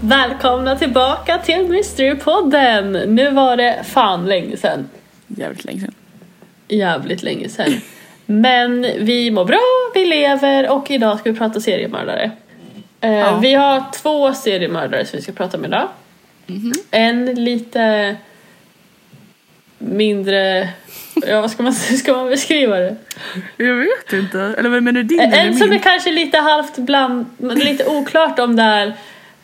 Välkomna tillbaka till Mysterypodden! Nu var det fan länge sedan. Jävligt länge sedan. Jävligt länge sedan. Men vi mår bra, lever och idag ska vi prata seriemördare. Eh, Ja. Vi har två seriemördare som vi ska prata om idag. En lite mindre, ja vad ska man, ska man beskriva det? Jag vet inte. Eller vad menar du din En eller som är min? kanske lite halvt bland, lite oklart om det är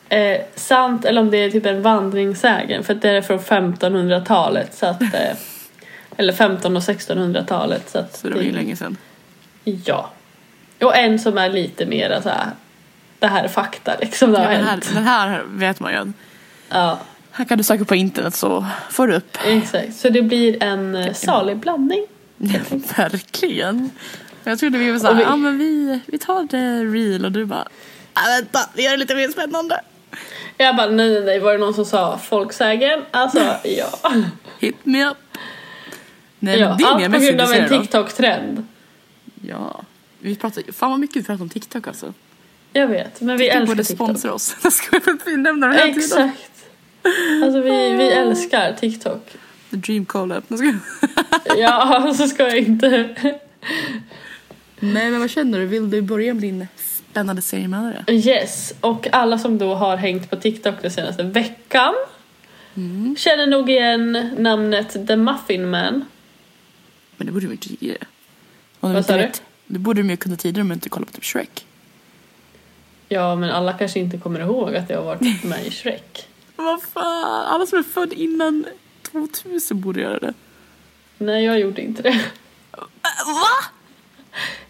eh, sant eller om det är typ en vandringssägen för att det är från 1500-talet så att eh, eller 15 och 1600-talet så att Så det var ju länge sedan. Ja. Och en som är lite mer så här det här är fakta liksom det Ja, den, här, den här vet man ju. Ja, Här kan du söka på internet så får du upp. exakt. Så det blir en eh, salig blandning. Ja, verkligen. Jag trodde vi var såhär, vi- ja men vi, vi tar det real och du bara, ah, vänta, vi gör det lite mer spännande. Jag bara nej nej nej var det någon som sa folksägen? Alltså ja. Hit me up. Nej ja men det är allt på grund av en. TikTok-trend. Ja. Vi pratar, fan vad mycket vi pratar om TikTok alltså. Jag vet men vi Vi älskar borde TikTok. sponsra oss. För att vi nämner det hela tiden. Exakt. Alltså vi, vi älskar TikTok. The dream collab. Ja, så ska jag inte. Nej men vad känner du? Vill du börja med din spännande seriemördare? Yes, och alla som då har hängt på TikTok den senaste veckan känner nog igen namnet The Muffin Man. Men det borde. Om Vad inte sa du? vet- Det borde de ju kunna tidigare om de inte kollar på typ Shrek. Ja, men alla kanske inte kommer ihåg att jag har varit med i Shrek. Vad fan, alla som är född innan 2000 borde göra det. Nej, jag gjorde inte det. Va?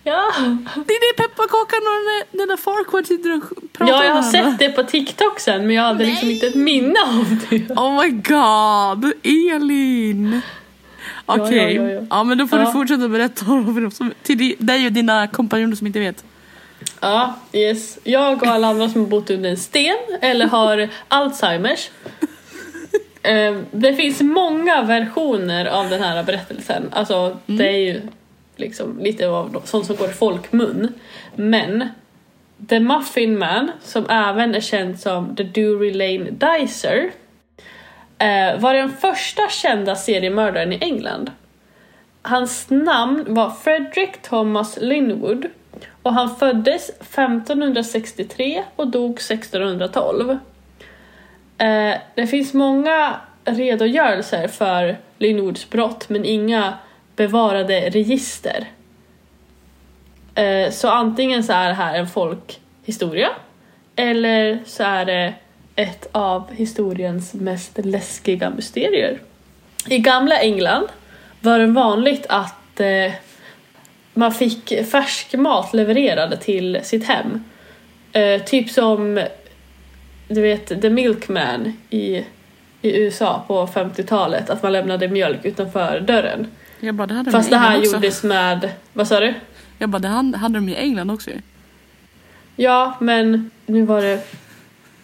Ja, Det är det pepparkakan och den där, den där Farquaad sitter och pratar ja jag har sett det på TikTok sen men jag hade liksom inte ett minne av det. Oh my god, Elin! Okej, ja, ja, ja, ja. men då får Ja. du fortsätta berätta om för till di- dig och dina kompanjoner som inte vet. Ja, yes. Jag och alla andra som har bott under en sten eller har Alzheimers. Eh, det finns många versioner av den här berättelsen. Alltså det är ju liksom lite av sånt som går i folkmun. Men The Muffin Man, som även är känd som The Drury Lane Dicer, Eh, var den första kända seriemördaren i England. Hans namn var Frederick Thomas Linwood och han föddes 1563 och dog 1612. Eh, det finns många redogörelser för Linwoods brott men inga bevarade register. Eh, så antingen så är det här en folkhistoria eller så är det ett av historiens mest läskiga mysterier. I gamla England var det vanligt att eh, man fick färsk mat levererad till sitt hem. Eh, typ som du vet The Milkman i, i USA på 50-talet, att man lämnade mjölk utanför dörren. Jag bara, det hade Fast de det här också. gjordes med, vad sa du? Jag bara, det hade hade de i England också ju. Ja, men nu var det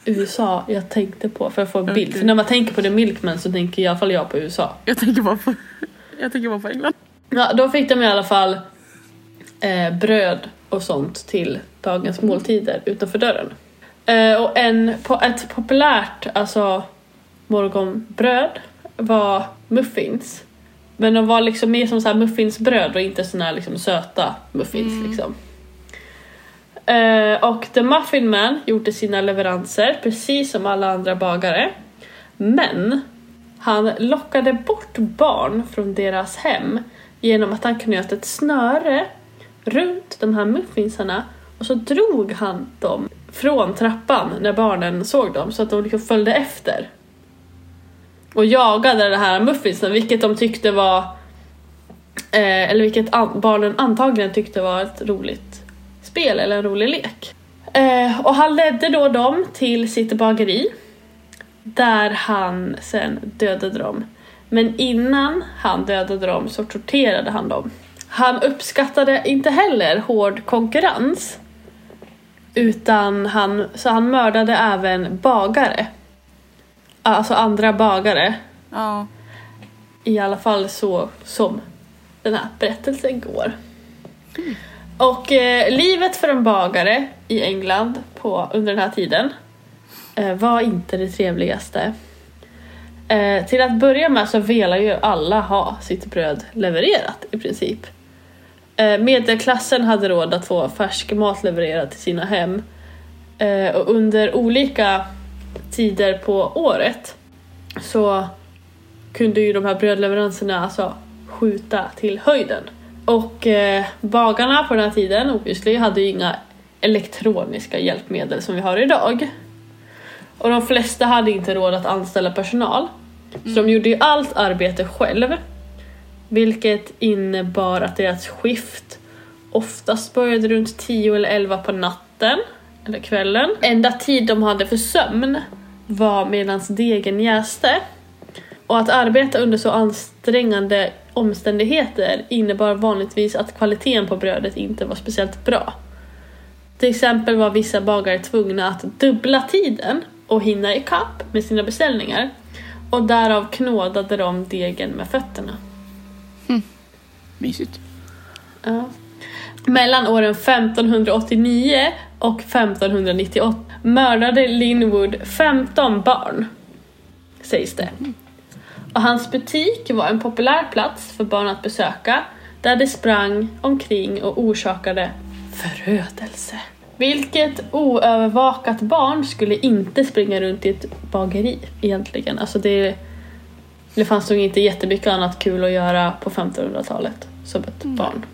USA jag tänkte på för att få en bild. Okej. För när man tänker på The Milkman så tänker i alla fall jag på USA. Jag tänker bara på, jag tänker bara på England. Ja, då fick de i alla fall eh, bröd och sånt till dagens måltider utanför dörren. Eh, och en, på ett populärt alltså, morgonbröd var muffins. Men de var liksom mer som så här muffinsbröd och inte såna här liksom söta muffins. Liksom. Eh, och The Muffin Man gjorde sina leveranser precis som alla andra bagare. Men han lockade bort barn från deras hem genom att han knöt ett snöre runt de här muffinsarna och så drog han dem från trappan när barnen såg dem så att de liksom följde efter. Och jagade de här muffinsen vilket de tyckte var eh, eller vilket an- barnen antagligen tyckte var ett roligt spel eller en rolig lek. Eh, och han ledde då dem till sitt bageri där han sen dödade dem. Men innan han dödade dem så torterade han dem. Han uppskattade inte heller hård konkurrens. Utan han, så han mördade även bagare. Alltså andra bagare. Ja. I alla fall så som den här berättelsen går. Och eh, livet för en bagare i England på, under den här tiden eh, var inte det trevligaste. Eh, till att börja med så velar ju alla ha sitt bröd levererat i princip. Eh, medelklassen hade råd att få färsk mat levererad till sina hem. Eh, och under olika tider på året så kunde ju de här brödleveranserna alltså skjuta till höjden. Och eh, bagarna på den här tiden, obviously, hade ju inga elektroniska hjälpmedel som vi har idag. Och de flesta hade inte råd att anställa personal. Så de gjorde ju allt arbete själv. Vilket innebar att deras skift oftast började runt 10 eller 11 på natten eller kvällen. Enda tid de hade för sömn var medan degen jäste. Och att arbeta under så ansträngande omständigheter innebar vanligtvis att kvaliteten på brödet inte var speciellt bra. Till exempel var vissa bagare tvungna att dubbla tiden och hinna ikapp med sina beställningar och därav knådade de degen med fötterna. Mysigt. Ja. Mellan åren 1589 och 1598 mördade Linwood 15 barn, sägs det. Och hans butik var en populär plats för barn att besöka där de sprang omkring och orsakade förödelse. Vilket oövervakat barn skulle inte springa runt i ett bageri egentligen? Alltså det, det fanns nog inte jättemycket annat kul att göra på 1500-talet som ett barn.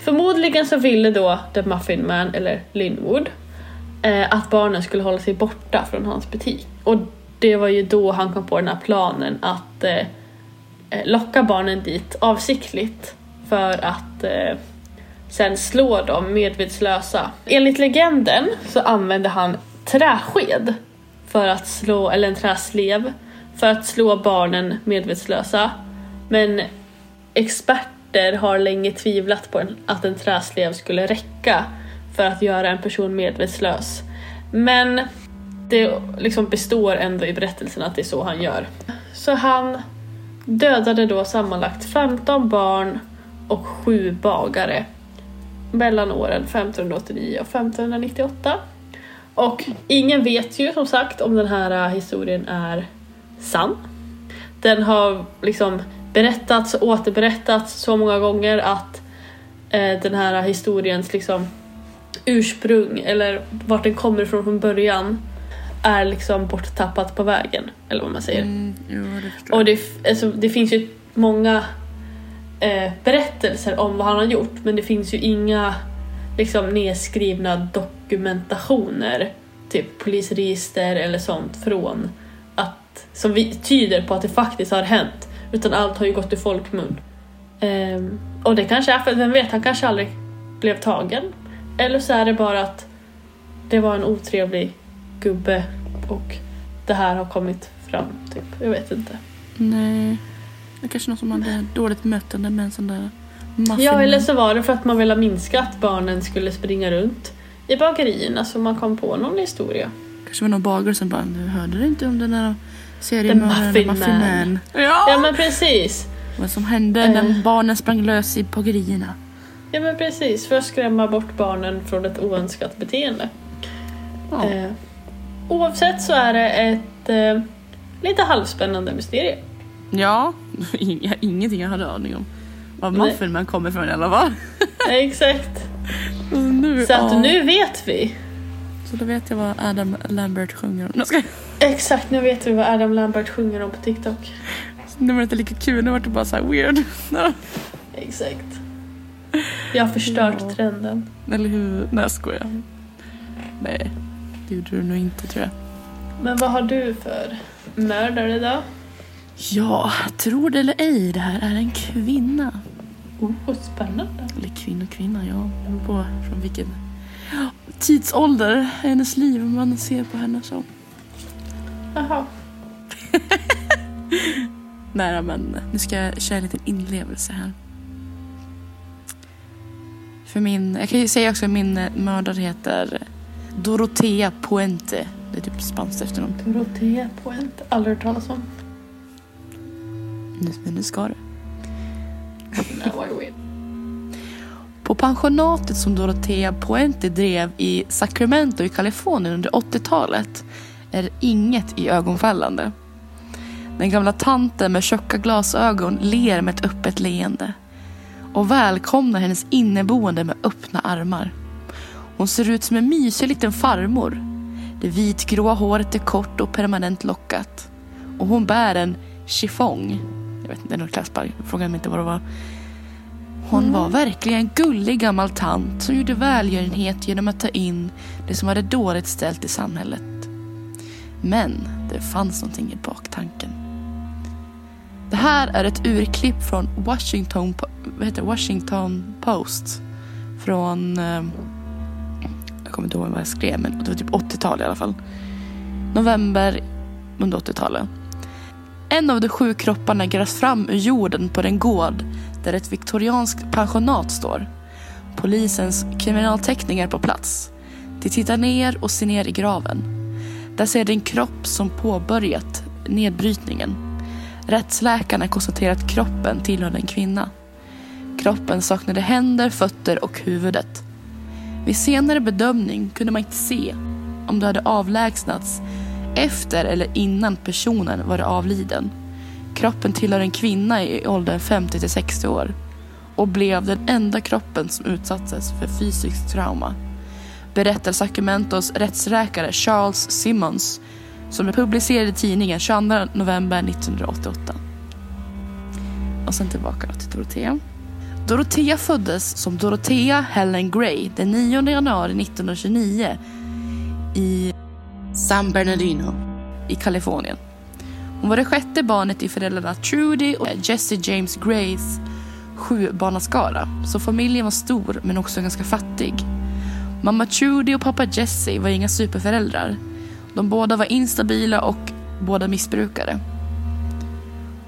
Förmodligen så ville då The Muffin Man, eller Linwood, eh, att barnen skulle hålla sig borta från hans butik. Och det var ju då han kom på den här planen att eh, eh, locka barnen dit avsiktligt för att eh, sen slå dem medvetslösa. Enligt legenden så använde han träsked för att slå, eller en träslev, för att slå barnen medvetslösa. Men experter har länge tvivlat på att en träslev skulle räcka för att göra en person medvetslös. Men det liksom består ändå i berättelsen att det är så han gör. Så han dödade då sammanlagt 15 barn och 7 bagare mellan åren 1589 och 1598. Och ingen vet ju som sagt om den här äh, historien är sann. Den har liksom berättats och återberättats så många gånger att eh, den här äh, historiens liksom ursprung eller vart den kommer ifrån från början är liksom borttappat på vägen. Eller vad man säger. Mm, jo, det Och det, alltså, det finns ju många eh, berättelser om vad han har gjort men det finns ju inga liksom, nedskrivna dokumentationer, typ polisregister eller sånt från att, som vi, tyder på att det faktiskt har hänt. Utan allt har ju gått i folkmun. Ehm, och det kanske är för, vem vet, han kanske aldrig blev tagen. Eller så är det bara att det var en otrevlig gubbe och det här har kommit fram, typ. Jag vet inte. Nej. Det är kanske någon som hade dåligt mötande med en sån där muffin. Ja, eller så var det för att man ville minska att barnen skulle springa runt i bagerierna så man kom på någon historia. Kanske var någon bagare som bara, du hörde du inte om den där seriemördaren Muffin Muffin Man. Ja! Ja men precis! Vad som hände Eh. när barnen sprang lös i bagerierna. Ja men precis, för att skrämma bort barnen från ett oönskat beteende. Ja. Eh, oavsett så är det ett eh, lite halvspännande mysterium. ja. Inga- Ingenting jag hade aning om. Var Nej. Muffin Man kommer ifrån i alla fall. Exakt. Nu, Så att ja. nu vet vi. Så då vet jag vad Adam Lambert sjunger om. Ska. Exakt, nu vet vi vad Adam Lambert sjunger om på TikTok. Nu var det inte lika kul, nu var det bara så här weird. Exakt. Jag har förstört Ja. trenden. Eller hur? Nej jag skojar. Nej, det gjorde du nog inte tror jag. Men vad har du för mördare då? Ja, tror det eller ej, det här är en kvinna. Oh, spännande. Eller kvinna, kvinna, ja. Det beror på från vilken tidsålder hennes liv man ser på henne som. Jaha. Nej men nu ska jag köra en liten inlevelse här. För min, jag kan ju säga också att min mördare heter Dorotea Puente. Det är typ spanskt efternamn. Dorotea Puente. Aldrig hört talas om. Nu- Men nu ska du. På pensionatet som Dorotea Puente drev i Sacramento i Kalifornien under 80-talet är inget i ögonfallande. Den gamla tanten med tjocka glasögon ler med ett öppet leende och välkomnar hennes inneboende med öppna armar. Hon ser ut som en mysig liten farmor. Det vitgråa håret är kort och permanent lockat. Och hon bär en chiffong. Jag vet inte, det är något klädesplagg. Fråga mig inte vad det var. Hon var verkligen en gullig gammal tant som gjorde välgörenhet genom att ta in det som hade dåligt ställt i samhället. Men det fanns någonting i baktanken. Det här är ett urklipp från Washington? Washington Post. Från... Jag kommer inte ihåg vad jag skrev, men det var typ 80-tal i alla fall. November under 80-talet. En av de sju kropparna grävs fram ur jorden på den gård där ett viktorianskt pensionat står. Polisens kriminaltekniker är på plats. De tittar ner och ser ner i graven. Där ser de en kropp som påbörjat nedbrytningen. Rättsläkarna konstaterar att kroppen tillhörde en kvinna. Kroppen saknade händer, fötter och huvudet. Vid senare bedömning kunde man inte se om det hade avlägsnats efter eller innan personen var avliden. Kroppen tillhör en kvinna i åldern 50 till 60 år och blev den enda kroppen som utsattes för fysiskt trauma. Berättar Sacramentos rättsläkare Charles Simmons som är publicerad i tidningen 22 november 1988. Och sen tillbaka till Dorotea. Dorotea föddes som Dorotea Helen Gray den 9 januari 1929 i San Bernardino i Kalifornien. Hon var det sjätte barnet i föräldrarna Trudy och Jesse James Grays sjubarnaskara. Så familjen var stor men också ganska fattig. Mamma Trudy och pappa Jesse var inga superföräldrar. De båda var instabila och båda missbrukare.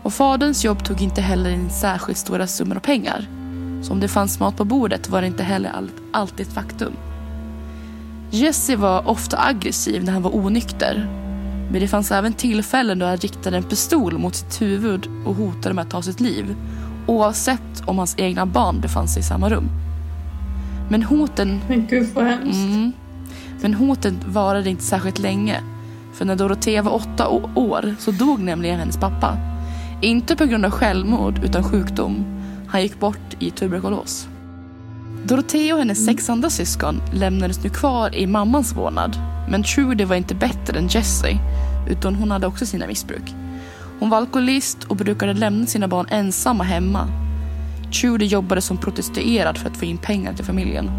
Och faderns jobb tog inte heller in särskilt stora summor pengar. Så om det fanns mat på bordet var det inte heller all- alltid ett faktum. Jesse var ofta aggressiv när han var onykter. Men det fanns även tillfällen då han riktade en pistol mot sitt huvud och hotade med att ta sitt liv. Oavsett om hans egna barn befann sig i samma rum. Men hoten Men gud vad hemskt. Mm. Men hotet varade inte särskilt länge. För när Dorotea var åtta år så dog nämligen hennes pappa. Inte på grund av självmord utan sjukdom. Han gick bort i tuberkulos. Dorotea och hennes sex andra syskon lämnades nu kvar i mammans vårdnad. Men Trudy var inte bättre än Jessie, utan hon hade också sina missbruk. Hon var alkoholist och brukade lämna sina barn ensamma hemma. Trudy jobbade som protesterad för att få in pengar till familjen.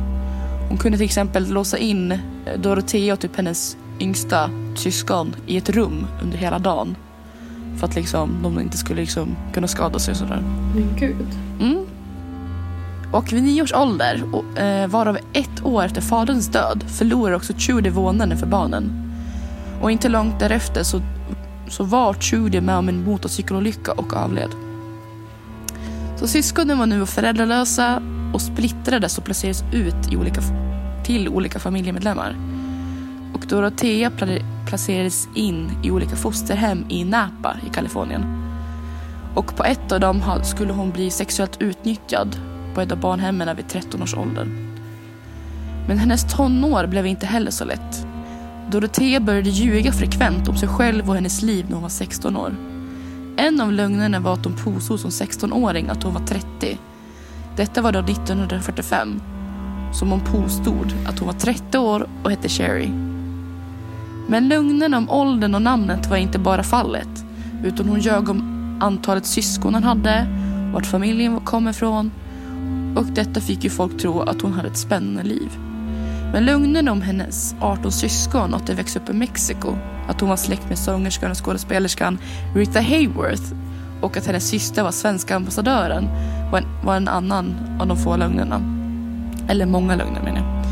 Hon kunde till exempel låsa in Dorothea Dorotea och typ hennes yngsta syskon i ett rum under hela dagen. För att liksom, de inte skulle liksom kunna skada sig och sådär. Men gud. Mm. Och vid nio års ålder, och, eh, varav ett år efter faderns död, förlorade också Trudy vårdnaden för barnen. Och inte långt därefter så, så var Trudy med om en motorcykelolycka och avled. Så syskonen var nu föräldralösa och splittrades och placerades ut i olika, till olika familjemedlemmar. Och Dorotea placerades in i olika fosterhem i Napa i Kalifornien. Och på ett av dem skulle hon bli sexuellt utnyttjad på ett av barnhemmen vid 13 års ålder. Men hennes tonår blev inte heller så lätt. Dorotea började ljuga frekvent om sig själv och hennes liv när hon var 16 år. En av lögnerna var att hon påstod som 16-åring att hon var 30. Detta var då 1945. Som hon påstod att hon var 30 år och hette Sherry. Men lögnen om åldern och namnet var inte bara fallet. Utan hon ljög om antalet syskon hon hade, vart familjen kom ifrån. Och detta fick ju folk tro att hon hade ett spännande liv. Men lögnen om hennes 18 syskon och att de växte upp i Mexiko, att hon var släkt med sångerskan och skådespelerskan Rita Hayworth och att hennes syster var svenska ambassadören var en, var en annan av de få lögnerna. Eller många lögner menar jag.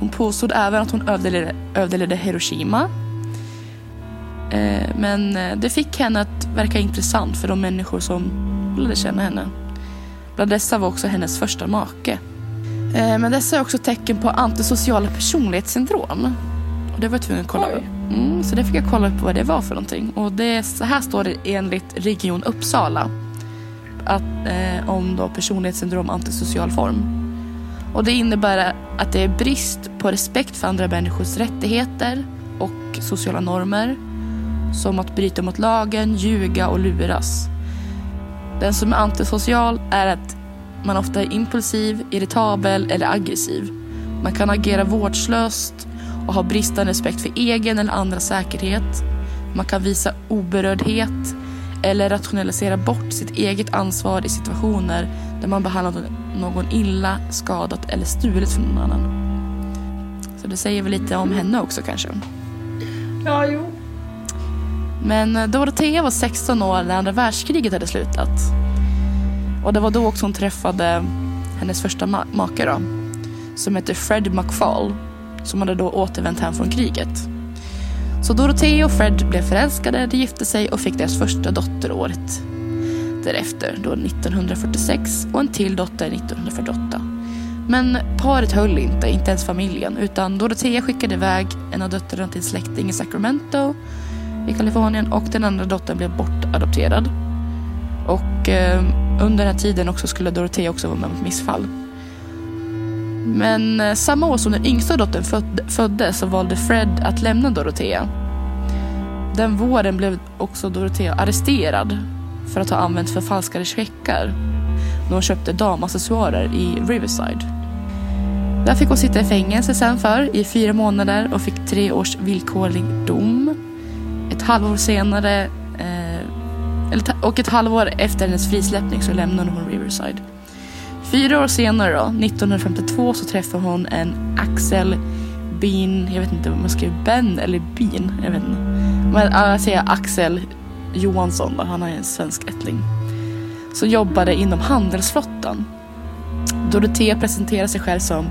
Hon påstod även att hon överlevde, överlevde Hiroshima. Eh, men eh, det fick henne att verka intressant för de människor som lärde känna henne. Bland dessa var också hennes första make. Eh, Men dessa är också tecken på antisociala personlighetssyndrom. Och det var jag tvungen att kolla upp. Mm, så det fick jag kolla upp vad det var för någonting. Och det, så här står det enligt Region Uppsala. Att, eh, om då personlighetssyndrom antisocial form. Och det innebär att det är brist på respekt för andra människors rättigheter och sociala normer. Som att bryta mot lagen, ljuga och luras. Den som är antisocial är att man ofta är impulsiv, irritabel eller aggressiv. Man kan agera vårdslöst och ha bristande respekt för egen eller andras säkerhet. Man kan visa oberördhet eller rationalisera bort sitt eget ansvar i situationer där man behandlat någon illa, skadat eller stulit från någon annan. Så det säger väl lite om henne också kanske. Ja, jo. Men eh, Dorothea var 16 år när andra världskriget hade slutat. Och det var då också hon träffade hennes första ma- make då, som hette Fred McFall, som hade då återvänt hem från kriget. Så Dorothea och Fred blev förälskade, de gifte sig och fick deras första dotter året därefter, då 1946, och en till dotter 1948. Men paret höll inte, inte ens familjen, utan Dorothea skickade iväg en av döttrarna till en släkting i Sacramento i Kalifornien och den andra dottern blev bortadopterad. Och eh, under den här tiden också skulle Dorothea också vara med om ett missfall. Men eh, samma år som den yngsta dottern föd, föddes så valde Fred att lämna Dorothea. Den våren blev också Dorothea arresterad för att ha använt förfalskade checkar när hon köpte damaccessoarer i Riverside. Där fick hon sitta i fängelse sen för i fyra månader och fick tre års villkorlig dom. Ett halvår senare eh, och ett halvår efter hennes frisläppning så lämnade hon Riverside. Fyra år senare då, 1952, så träffade hon en Axel Bean, jag vet inte om man skriver Ben eller Bean, jag vet inte. Men jag säger Axel Johansson då, han är en svensk ättling. Som jobbade inom handelsflottan. Dorotea presenterar sig själv som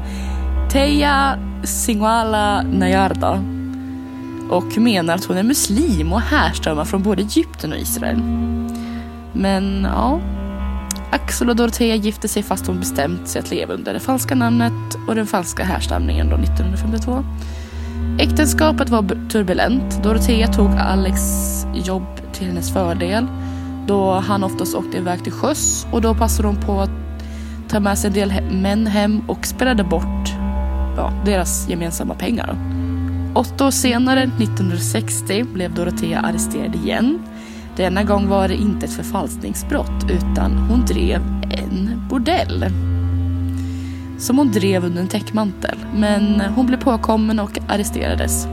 Teja Singoala Nayarda och menar att hon är muslim och härstammar från både Egypten och Israel. Men ja, Axel och Dorotea gifte sig fast hon bestämt sig att leva under det falska namnet och den falska härstamningen då 1952. Äktenskapet var turbulent. Dorotea tog Alex jobb till hennes fördel då han oftast åkte iväg till sjöss och då passade hon på att ta med sig en del män hem och spelade bort ja, deras gemensamma pengar. Åtta år senare, 1960, blev Dorothea arresterad igen. Denna gång var det inte ett förfalskningsbrott utan hon drev en bordell. Som hon drev under en täckmantel. Men hon blev påkommen och arresterades.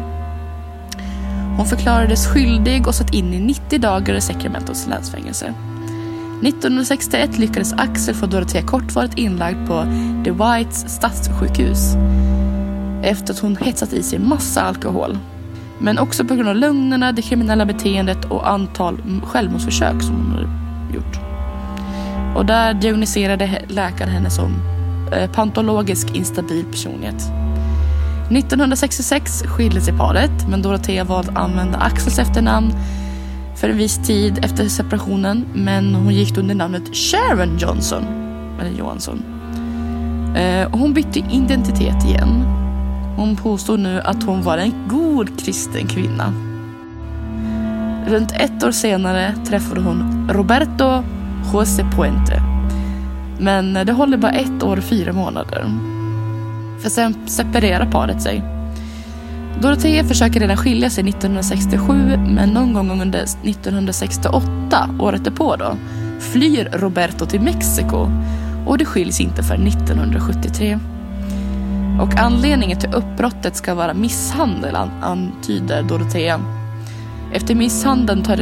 Hon förklarades skyldig och satt in i 90 dagar i Sacramentos länsfängelse. 1961 lyckades Axel få Dorothea kortvarigt inlagd på The Whites stadssjukhus efter att hon hetsat i sig massa alkohol. Men också på grund av lögnerna, det kriminella beteendet och antal självmordsförsök som hon hade gjort. Och där diagnostiserade läkaren henne som eh, pantologisk instabil personlighet. 1966 skilde sig paret men Dorothea valde att använda Axels efternamn för en viss tid efter separationen men hon gick under namnet Sharon Johnson. Eller Johansson. Eh, och hon bytte identitet igen. Hon påstod nu att hon var en god kristen kvinna. Runt ett år senare träffade hon Roberto José Puente. Men det håller bara ett år och fyra månader. För sen separerar paret sig. Dorothea försöker redan skilja sig 1967 men någon gång under 1968, året därpå då, flyr Roberto till Mexiko och det skiljs inte förrän 1973. Och anledningen till uppbrottet ska vara misshandel, an- antyder Dorothea. Efter misshandeln tar,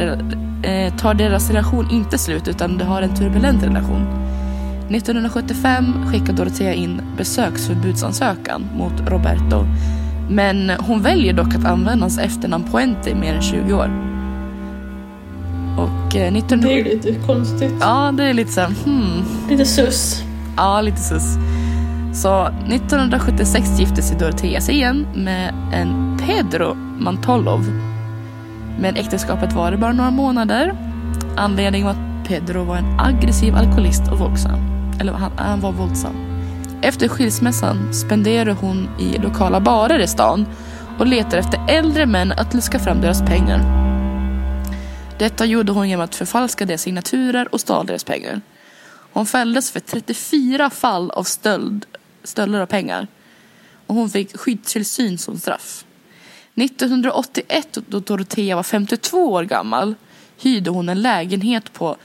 eh, tar deras relation inte slut utan de har en turbulent relation. 1975 skickar Dorothea in besöksförbudsansökan mot Roberto. Men hon väljer dock att använda hans efternamn Puente i mer än 20 år. Och eh, 19... Det är lite konstigt. Ja, det är lite så här, hmm. Lite sus. Ja, lite sus. Så 1976 gifte sig Dorothea sig igen med en Pedro Mantolov. Men äktenskapet varade bara några månader. Anledningen var att Pedro var en aggressiv alkoholist och våldsam. Eller han, han var våldsam. Efter skilsmässan spenderar hon i lokala barer i stan och letar efter äldre män att luska fram deras pengar. Detta gjorde hon genom att förfalska deras signaturer och stal deras pengar. Hon fälldes för 34 fall av stöld, stölder av pengar och hon fick skyddstillsyn som straff. 1981 då Dorothea var 52 år gammal hyrde hon en lägenhet på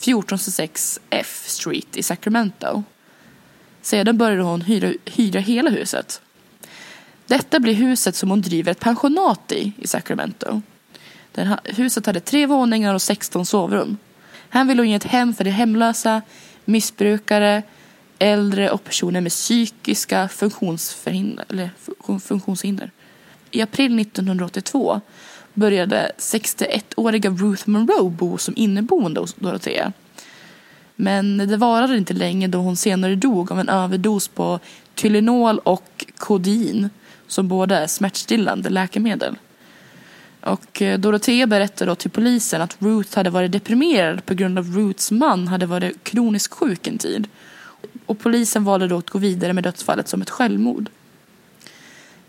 1426 F Street i Sacramento. Sedan började hon hyra, hyra hela huset. Detta blir huset som hon driver ett pensionat i, i Sacramento. Den, huset hade tre våningar och 16 sovrum. Här ville hon ge ett hem för de hemlösa, missbrukare, äldre och personer med psykiska. Eller funktionshinder. I april 1982 började 61-åriga Ruth Monroe bo som inneboende hos Dorothea. Men det varade inte länge då hon senare dog av en överdos på Tylenol och kodein som båda är smärtstillande läkemedel. Och eh, Dorothea berättade då till polisen att Ruth hade varit deprimerad på grund av Ruths man hade varit kroniskt sjuk en tid. Och polisen valde då att gå vidare med dödsfallet som ett självmord.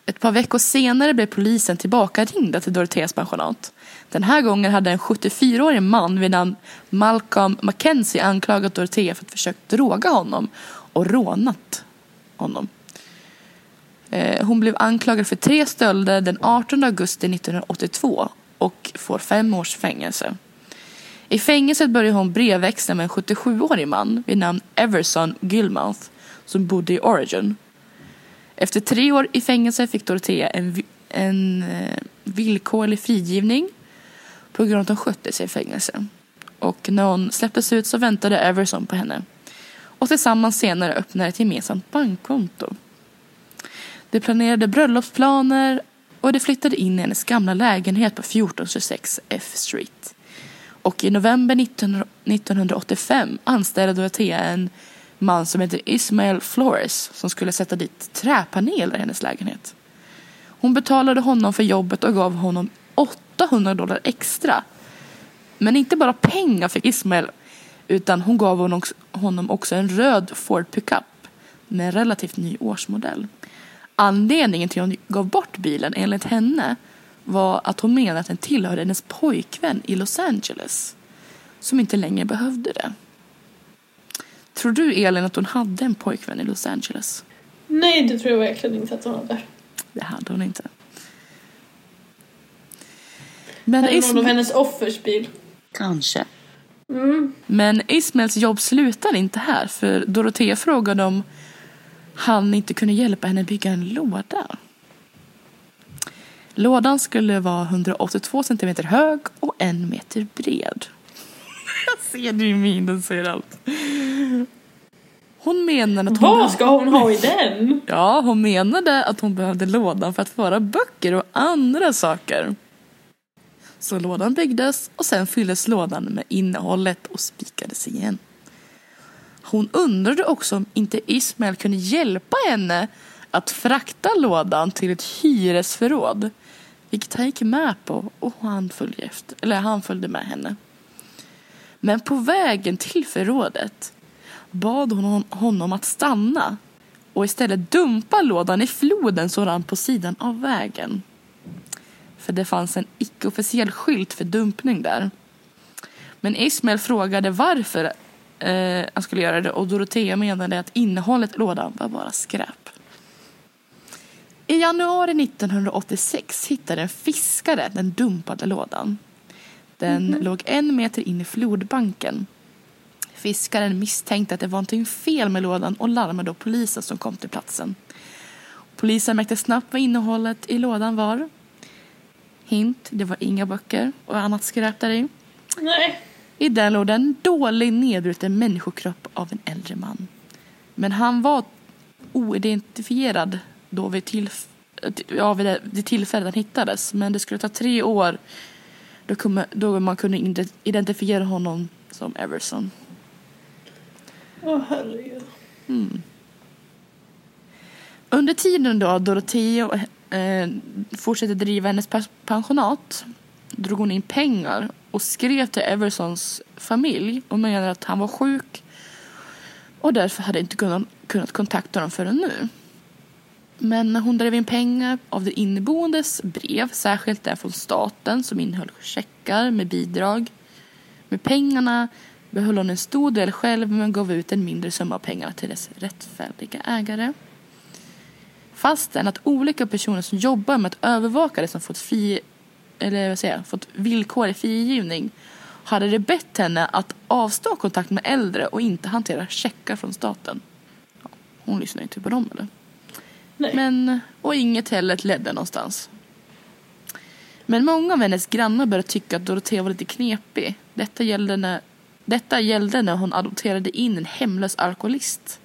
Ett par veckor senare blev polisen tillbaka ringda till Doroteas pensionat. Den här gången hade en 74-årig man vid namn Malcolm Mackenzie anklagat Dorotea för att försökt droga honom och rånat honom. Eh, hon blev anklagad för tre stölder den 18 augusti 1982 och får fem års fängelse. I fängelset började hon brevväxla med en 77-årig man vid namn Everson Gilmouth som bodde i Oregon. Efter tre år i fängelse fick Dorothea en, en eh, villkorlig frigivning på grund av att hon skötte sig i fängelse. Och när hon släpptes ut så väntade Everson på henne. Och tillsammans senare öppnade ett gemensamt bankkonto. De planerade bröllopsplaner och de flyttade in i hennes gamla lägenhet på 1426 F Street. Och i november 19, 1985 anställde Dorothea en man som heter Ismael Flores som skulle sätta dit träpaneler i hennes lägenhet. Hon betalade honom för jobbet och gav honom 800 dollar extra. Men inte bara pengar fick Ismael utan hon gav honom också en röd Ford pickup med en relativt ny årsmodell. Anledningen till att hon gav bort bilen enligt henne var att hon menade att den tillhörde hennes pojkvän i Los Angeles som inte längre behövde det. Tror du Elin att hon hade en pojkvän i Los Angeles? Nej, det tror jag verkligen inte att hon hade. Det hade hon inte. Men Eller någon av hennes offers bil. Kanske. Mm. Men Ismails jobb slutade inte här för Dorothea frågade om han inte kunde hjälpa henne bygga en låda. Lådan skulle vara 182 centimeter hög och en meter bred. Jag ser det i minen säger allt. Hon menade att hon... Vad ska hon ha i den? Ja, hon menade att hon behövde lådan för att föra böcker och andra saker. Så lådan byggdes och sen fylldes lådan med innehållet och spikades igen. Hon undrade också om inte Ismael kunde hjälpa henne att frakta lådan till ett hyresförråd. Vilket han gick med på och han följde, efter, eller han följde med henne. Men på vägen till förrådet bad hon honom att stanna och istället dumpa lådan i floden som rann på sidan av vägen. För det fanns en icke-officiell skylt för dumpning där. Men Ismael frågade varför eh, han skulle göra det och Dorotea menade att innehållet i lådan var bara skräp. I januari 1986 hittade en fiskare den dumpade lådan. Den mm -hmm. låg en meter in i flodbanken. Fiskaren misstänkte att det var någonting fel med lådan och larmade då polisen som kom till platsen. Polisen märkte snabbt vad innehållet i lådan var. Hint, det var inga böcker och annat skräp där i. Nej. I den låg en dålig nedbruten människokropp av en äldre man. Men han var oidentifierad då vid, tillf ja, vid det tillfället han hittades. Men det skulle ta tre år då, man kunde identifiera honom som Everson. Åh oh, herregud. Mm. Under tiden då Dorothea eh, eh, fortsatte driva hennes pensionat drog hon in pengar och skrev till Eversons familj och menade att han var sjuk och därför hade inte kunnat, kunnat kontakta dem förrän nu. Men hon drev in pengar av de inneboendes brev, särskilt där från staten som innehöll checkar med bidrag. Med pengarna behöll hon en stor del själv men gav ut en mindre summa av pengarna till dess rättfärdiga ägare. Fastän att olika personer som jobbar med att övervaka det som fått, fri, eller vad säger, fått villkorlig frigivning hade det bett henne att avstå kontakt med äldre och inte hantera checkar från staten. Hon lyssnar inte på dem eller? Nej. Men, och inget heller ledde någonstans. Men många av hennes grannar började tycka att Dorotea var lite knepig. Detta gällde när, detta gällde när hon adopterade in en hemlös alkoholist.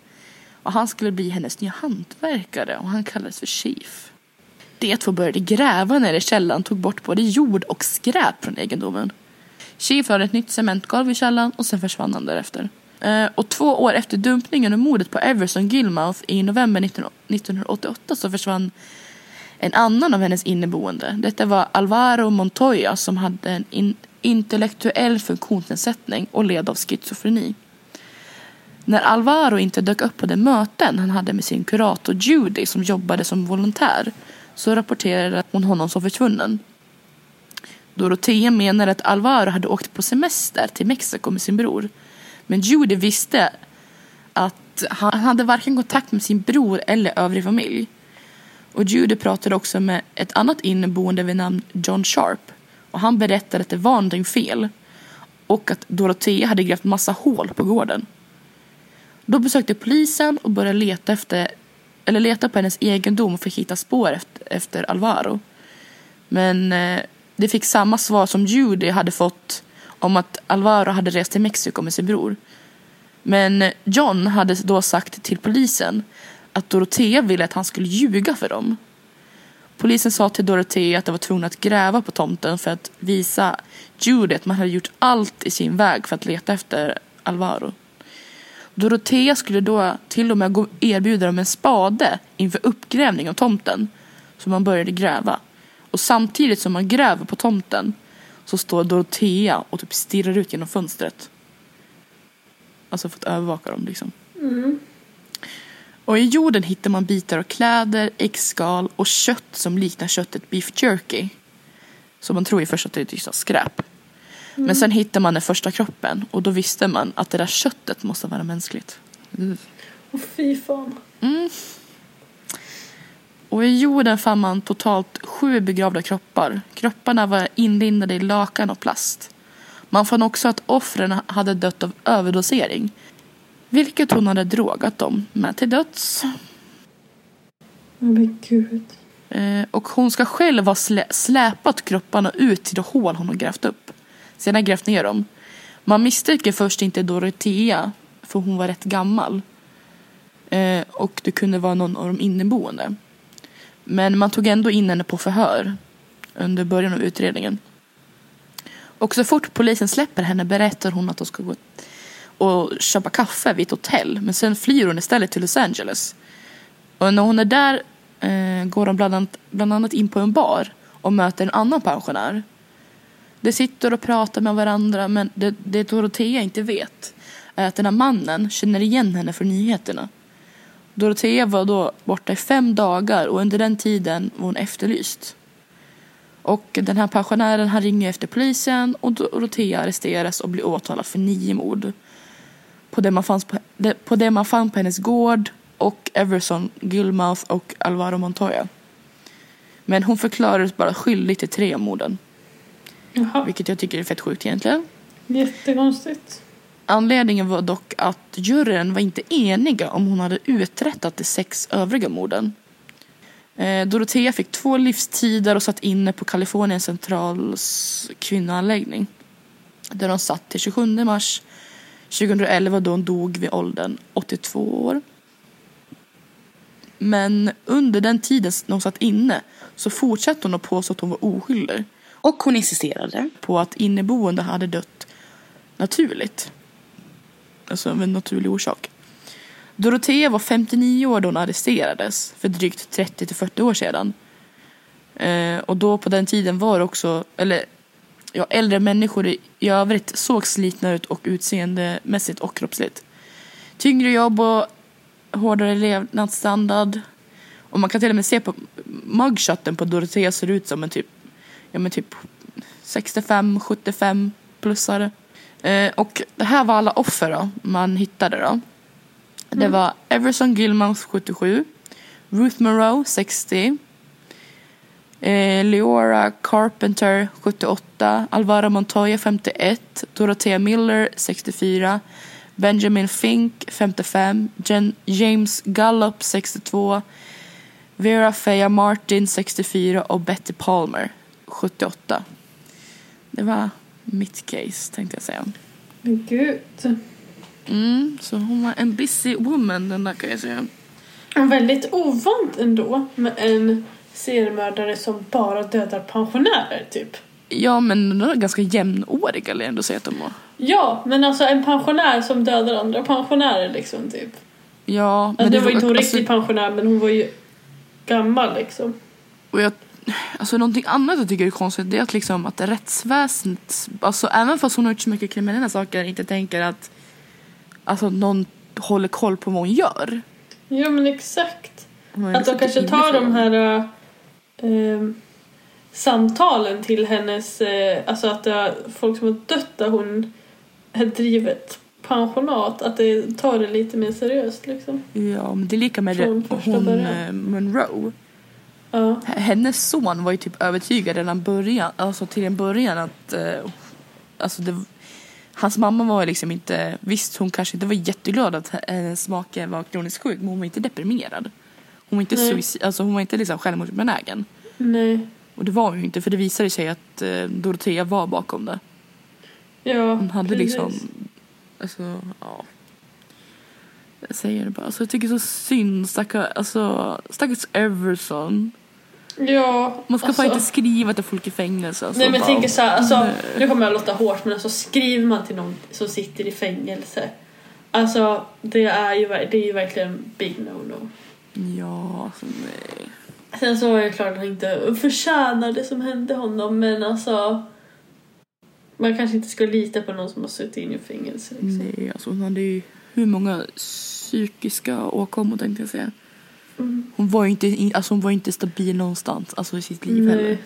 Och han skulle bli hennes nya hantverkare och han kallades för Chief. De två började gräva nere i källaren tog bort både jord och skräp från egendomen. Chief lade ett nytt cementgolv i källaren och sen försvann han därefter. Eh, och två år efter dumpningen och mordet på Everson Gilmouth i november 1988 så försvann en annan av hennes inneboende. Detta var Alvaro Montoya som hade en in, intellektuell funktionsnedsättning och led av schizofreni. När Alvaro inte dök upp på de möten han hade med sin kurator Judy som jobbade som volontär så rapporterade hon honom som försvunnen. Dorotea menar att Alvaro hade åkt på semester till Mexiko med sin bror. Men Judy visste att han hade varken kontakt med sin bror eller övrig familj. Och Judy pratade också med ett annat inneboende vid namn John Sharp. Och han berättade att det var någonting fel. Och att Dorotea hade grävt massa hål på gården. Då besökte polisen och började leta efter eller leta på hennes egendom och fick hitta spår efter, efter Alvaro. Men eh, det fick samma svar som Judy hade fått om att Alvaro hade rest till Mexiko med sin bror. Men eh, John hade då sagt till polisen att Dorotea ville att han skulle ljuga för dem. Polisen sa till Dorotea att de var tvungna att gräva på tomten för att visa Judy att man hade gjort allt i sin väg för att leta efter Alvaro. Dorotea skulle då till och med erbjuda dem en spade inför uppgrävning av tomten. Så man började gräva. Och samtidigt som man gräver på tomten så står Dorotea och typ stirrar ut genom fönstret. Alltså för att övervaka dem liksom. Mm. Och i jorden hittar man bitar av kläder, äggskal och kött som liknar köttet beef jerky. Så man tror ju först att det är just skräp. Men sen hittar man den första kroppen och då visste man att det där köttet måste vara mänskligt. Åh fy fan. Och i jorden fann man totalt sju begravda kroppar. Kropparna var inlindade i lakan och plast. Man fann också att offren hade dött av överdosering. Vilket hon hade drogat dem med till döds. Men gud. Eh, och hon ska själv ha slä släpat kropparna ut till det hål hon har grävt upp. Sedan grävt ner dem. Man misstänker först inte Dorotea för hon var rätt gammal. Eh, och det kunde vara någon av de inneboende. Men man tog ändå in henne på förhör under början av utredningen. Och så fort polisen släpper henne berättar hon att hon ska gå och köpa kaffe vid ett hotell. Men sen flyr hon istället till Los Angeles. Och när hon är där eh, går hon bland annat, bland annat in på en bar och möter en annan pensionär. De sitter och pratar med varandra men det, det Dorotea inte vet är att den här mannen känner igen henne från nyheterna. Dorotea var då borta i fem dagar och under den tiden var hon efterlyst. Och den här pensionären han ringer efter polisen och Dorotea arresteras och blir åtalad för nio mord. På det man, fanns på, på det man fann på hennes gård och Everson, Gilmouth och Alvaro Montoya. Men hon förklarades bara skyldig till tre av morden. Jaha. Vilket jag tycker är fett sjukt egentligen. Jättekonstigt. Anledningen var dock att juryn var inte eniga om hon hade uträttat de sex övriga morden. Eh, Dorotea fick två livstider och satt inne på Kalifornien centrals kvinnoanläggning. Där hon satt till 27 mars 2011 då hon dog vid åldern 82 år. Men under den tiden när hon satt inne så fortsatte hon att påstå att hon var oskyldig Och hon insisterade. på att inneboende hade dött naturligt. Alltså av en naturlig orsak. Dorotea var 59 år då hon arresterades för drygt 30 till 40 år sedan. Eh, och då på den tiden var också, eller ja, äldre människor i, övrigt såg slitna ut och utseendemässigt och kroppsligt. tyngre jobb och hårdare levnadsstandard. Och man kan till och med se på mugshoten på Dorotea ser ut som en typ, ja men typ 65-75 plussare. Eh, och det här var alla offer då, man hittade då. Det var Everson Gilmouth 77, Ruth Moreau 60, eh, Leora Carpenter 78, Alvaro Montoya 51, Dorothea Miller 64, Benjamin Fink 55, Jen, James Gallup 62, Vera Fea Martin 64 och Betty Palmer 78. Det var mitt case tänkte jag säga. Men gud. Mm, så hon var en busy woman den där kan jag säga. Väldigt ovant ändå med en seriemördare som bara dödar pensionärer typ. Ja men de är ganska jämnåriga vill jag ändå säga att de var. Ja, men alltså en pensionär som dödar andra pensionärer liksom typ. Ja, Alltså, det var inte hon alltså, riktigt pensionär men hon var ju gammal liksom. och jag, alltså någonting annat jag tycker är konstigt det är att liksom att rättsväsendet, alltså även fast hon har gjort så mycket kriminella saker inte tänker att alltså någon håller koll på vad hon gör. Ja men exakt. Att de kanske tar de här äh, samtalen till hennes, äh, alltså att det är folk som har dött där hon har drivit pensionat, att det tar det lite mer seriöst liksom. Ja men det är lika med Från det, hon början. eh, Monroe. Ja. Hennes son var ju typ övertygad redan början, alltså till en början att eh, alltså det, hans mamma var liksom inte, visst hon kanske inte var jätteglad att hennes make var kroniskt sjuk men hon var inte deprimerad. Hon var inte, suicid, alltså hon var inte liksom självmordsbenägen. Nej. Och det var hon ju inte för det visade sig att eh, Dorothea var bakom det. Ja, Hon hade precis. liksom, alltså ja. Jag säger det bara, alltså jag tycker så synd stackars, alltså stackars Everson. Ja, Man ska alltså, fan inte skriva till folk i fängelse. Alltså, Nej men jag bara, tänker så här, alltså, nej. nu kommer jag låta hårt men alltså skriver man till någon som sitter i fängelse Alltså det är ju, det är ju verkligen big no-no. Ja, alltså nej. Sen så är det klart att han inte förtjänar det som hände honom men alltså man kanske inte ska lita på någon som har suttit in i fängelse. Liksom. Nej, alltså hon hade ju hur många psykiska åkommor tänkte jag säga. Mm. Hon var ju inte, in- alltså hon var inte stabil någonstans, alltså i sitt liv heller. Nej.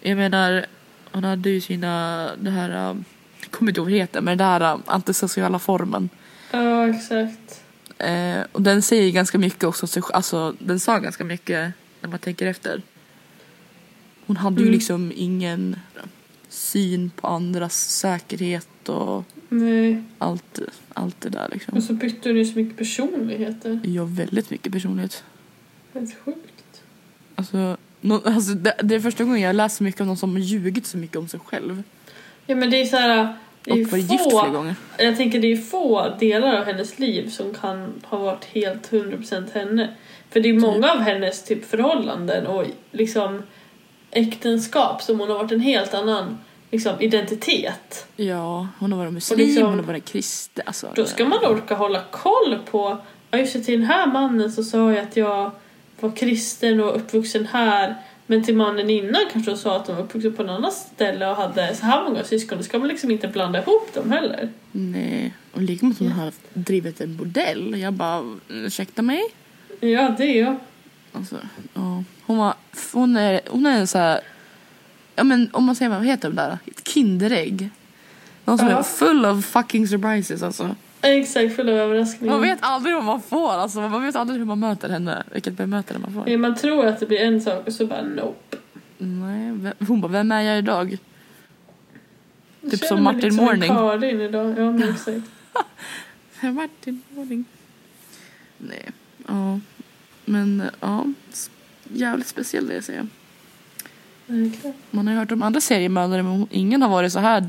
Jag menar, hon hade ju sina, det här, jag kommer inte ihåg vad det heter, men det här um, antisociala formen. Ja exakt. Eh, och den säger ganska mycket också, så- alltså den sa ganska mycket när man tänker efter. Hon hade ju Mm. liksom ingen syn på andras säkerhet och Nej. allt, allt det där liksom. Och så bytte hon ju så mycket personligheter. Har väldigt mycket personlighet. Helt sjukt. Alltså, nå- alltså det, det är första gången jag läser så mycket om någon som har ljugit så mycket om sig själv. Ja men det är så här. Och varit gift flera gånger. jag tänker det är få delar av hennes liv som kan ha varit helt 100% henne. För det är många av hennes typ förhållanden och liksom äktenskap som hon har varit en helt annan liksom, identitet. Ja, hon har varit muslim, liksom- hon har varit kristen. Alltså, Då ska man orka hålla koll på, ja just det, till den här mannen så sa jag att jag var kristen och uppvuxen här. Men till mannen innan kanske hon sa att de var uppvuxen på ett annat ställe och hade så här många syskon. Då ska man liksom inte blanda ihop dem heller. Nej, och lika med att hon har drivit en bordell. Jag bara, ursäkta mig? Ja, det är jag. Alltså, ja. Hon var, hon är, hon är en så här, ja men om man säger vad heter de där? Ett kinderägg. Någon som Ja. är full of fucking surprises alltså. Exakt, full av överraskningar. Man vet aldrig vad man får alltså. Man vet aldrig hur man möter henne. Vilket bemötande man får. Ja, Man tror att det blir en sak och så bara nope. Nej, vem- hon bara, vem är jag idag? Jag Typ känner som mig Martin lite Morning. Som en Karin idag. Ja, men exakt. Martin Morning. Nej, ja. Men ja, jävligt speciell det jag säger. Verkligen. Man har ju hört om andra seriemördare men ingen har varit så här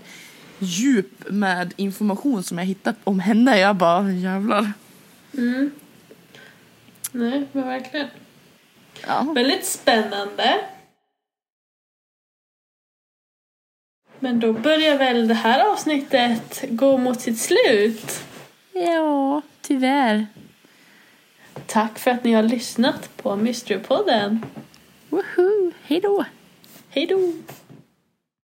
djup med information som jag hittat om henne. Jag bara jävlar. Mm. Nej, men verkligen. Ja. Väldigt spännande. Men då börjar väl det här avsnittet gå mot sitt slut. ja, tyvärr. Tack för att ni har lyssnat på Mysterypodden. Woho, hej då. Hej då!